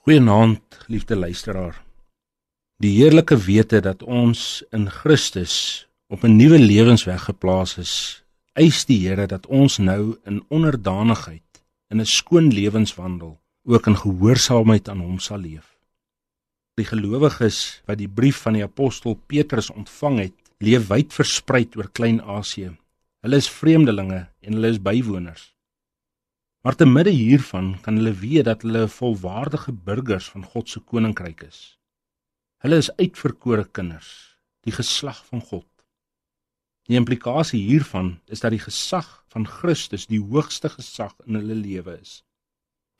Goeienaand, liefde luisteraar. Die heerlike wete dat ons in Christus op 'n nuwe lewensweg geplaas is, eis die Here dat ons nou in onderdanigheid in 'n skoon lewenswandel ook in gehoorsaamheid aan hom sal leef. Die gelowiges wat die brief van die apostel Petrus ontvang het, leef wyd versprei oor Klein-Asië. Hulle is vreemdelinge en hulle is bywoners. Maar te midde hiervan kan hulle weet dat hulle volwaardige burgers van God se koninkryk is. Hulle is uitverkore kinders, die geslag van God. Die implikasie hiervan is dat die gesag van Christus die hoogste gesag in hulle lewe is.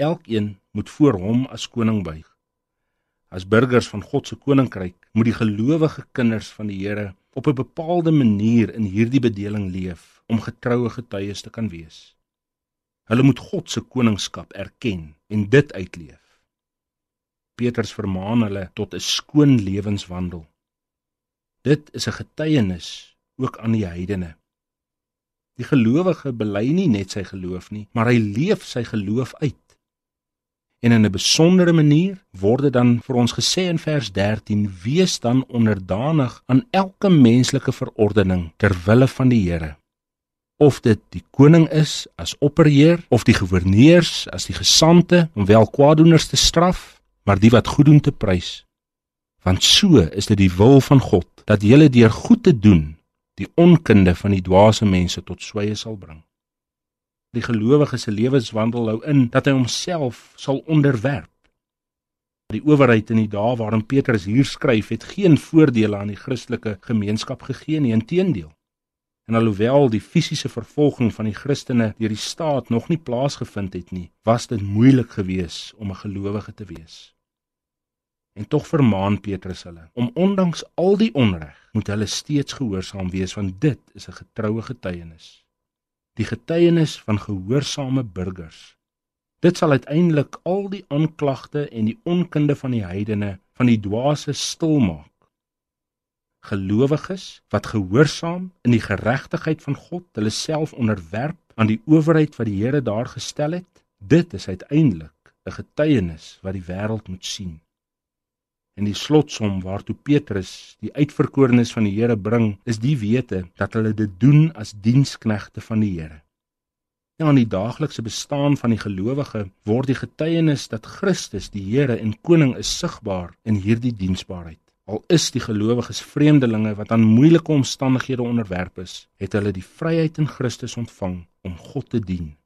Elkeen moet voor hom as koning buig. As burgers van God se koninkryk moet die gelowige kinders van die Here op 'n bepaalde manier in hierdie bedeling leef om getroue getuies te kan wees. Hulle moet God se koningskap erken en dit uitleef. Petrus vermaan hulle tot 'n skoon lewenswandel. Dit is 'n getuienis ook aan die heidene. Die gelowige bely nie net sy geloof nie, maar hy leef sy geloof uit. En in 'n besondere manier word dit dan vir ons gesê in vers 13: "Wees dan onderdanig aan elke menslike verordening ter wille van die Here." Of dit die koning is as opperheer of die goewerneurs as die gesante om wel kwaadoeners te straf maar die wat goed doen te prys. Want so is dit die wil van God dat jy deur goed te doen die onkunde van die dwaase mense tot sweye sal bring. Die gelowige se lewenswandel hou in dat hy homself sal onderwerp. Die owerheid in die dae waarin Petrus hier skryf het geen voordele aan die Christelike gemeenskap gegee nie inteendeel En alhoewel die fisiese vervolging van die Christene deur die staat nog nie plaasgevind het nie, was dit moeilik geweest om 'n gelowige te wees. En tog vermaan Petrus hulle om ondanks al die onreg, moet hulle steeds gehoorsaam wees want dit is 'n getroue getuienis. Die getuienis van gehoorsame burgers. Dit sal uiteindelik al die aanklagte en die onkunde van die heidene van die dwaase stilmaak gelowiges wat gehoorsaam in die geregtigheid van God hulle self onderwerp aan die owerheid wat die Here daar gestel het, dit is uiteindelik 'n getuienis wat die wêreld moet sien. En die slotsom waartoe Petrus die uitverkorenes van die Here bring, is die wete dat hulle dit doen as diensknegte van die Here. Ja, in die daaglikse bestaan van die gelowige word die getuienis dat Christus die Here en koning is sigbaar in hierdie diensbaarheid. Al is die gelowiges vreemdelinge wat aan moeilike omstandighede onderwerp is, het hulle die vryheid in Christus ontvang om God te dien.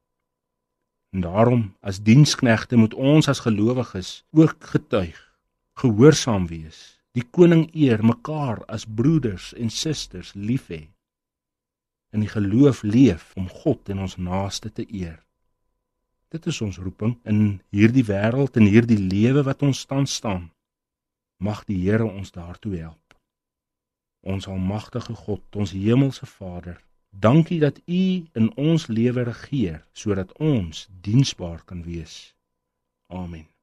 En daarom, as diensknegte moet ons as gelowiges ook getuig, gehoorsaam wees, die koning eer, mekaar as broeders en susters lief hê. In die geloof leef om God en ons naaste te eer. Dit is ons roeping in hierdie wêreld en hierdie lewe wat ons tans staan. Mag die Here ons daartoe help. Ons almagtige God, ons hemelse Vader, dankie dat U in ons lewe regeer sodat ons diensbaar kan wees. Amen.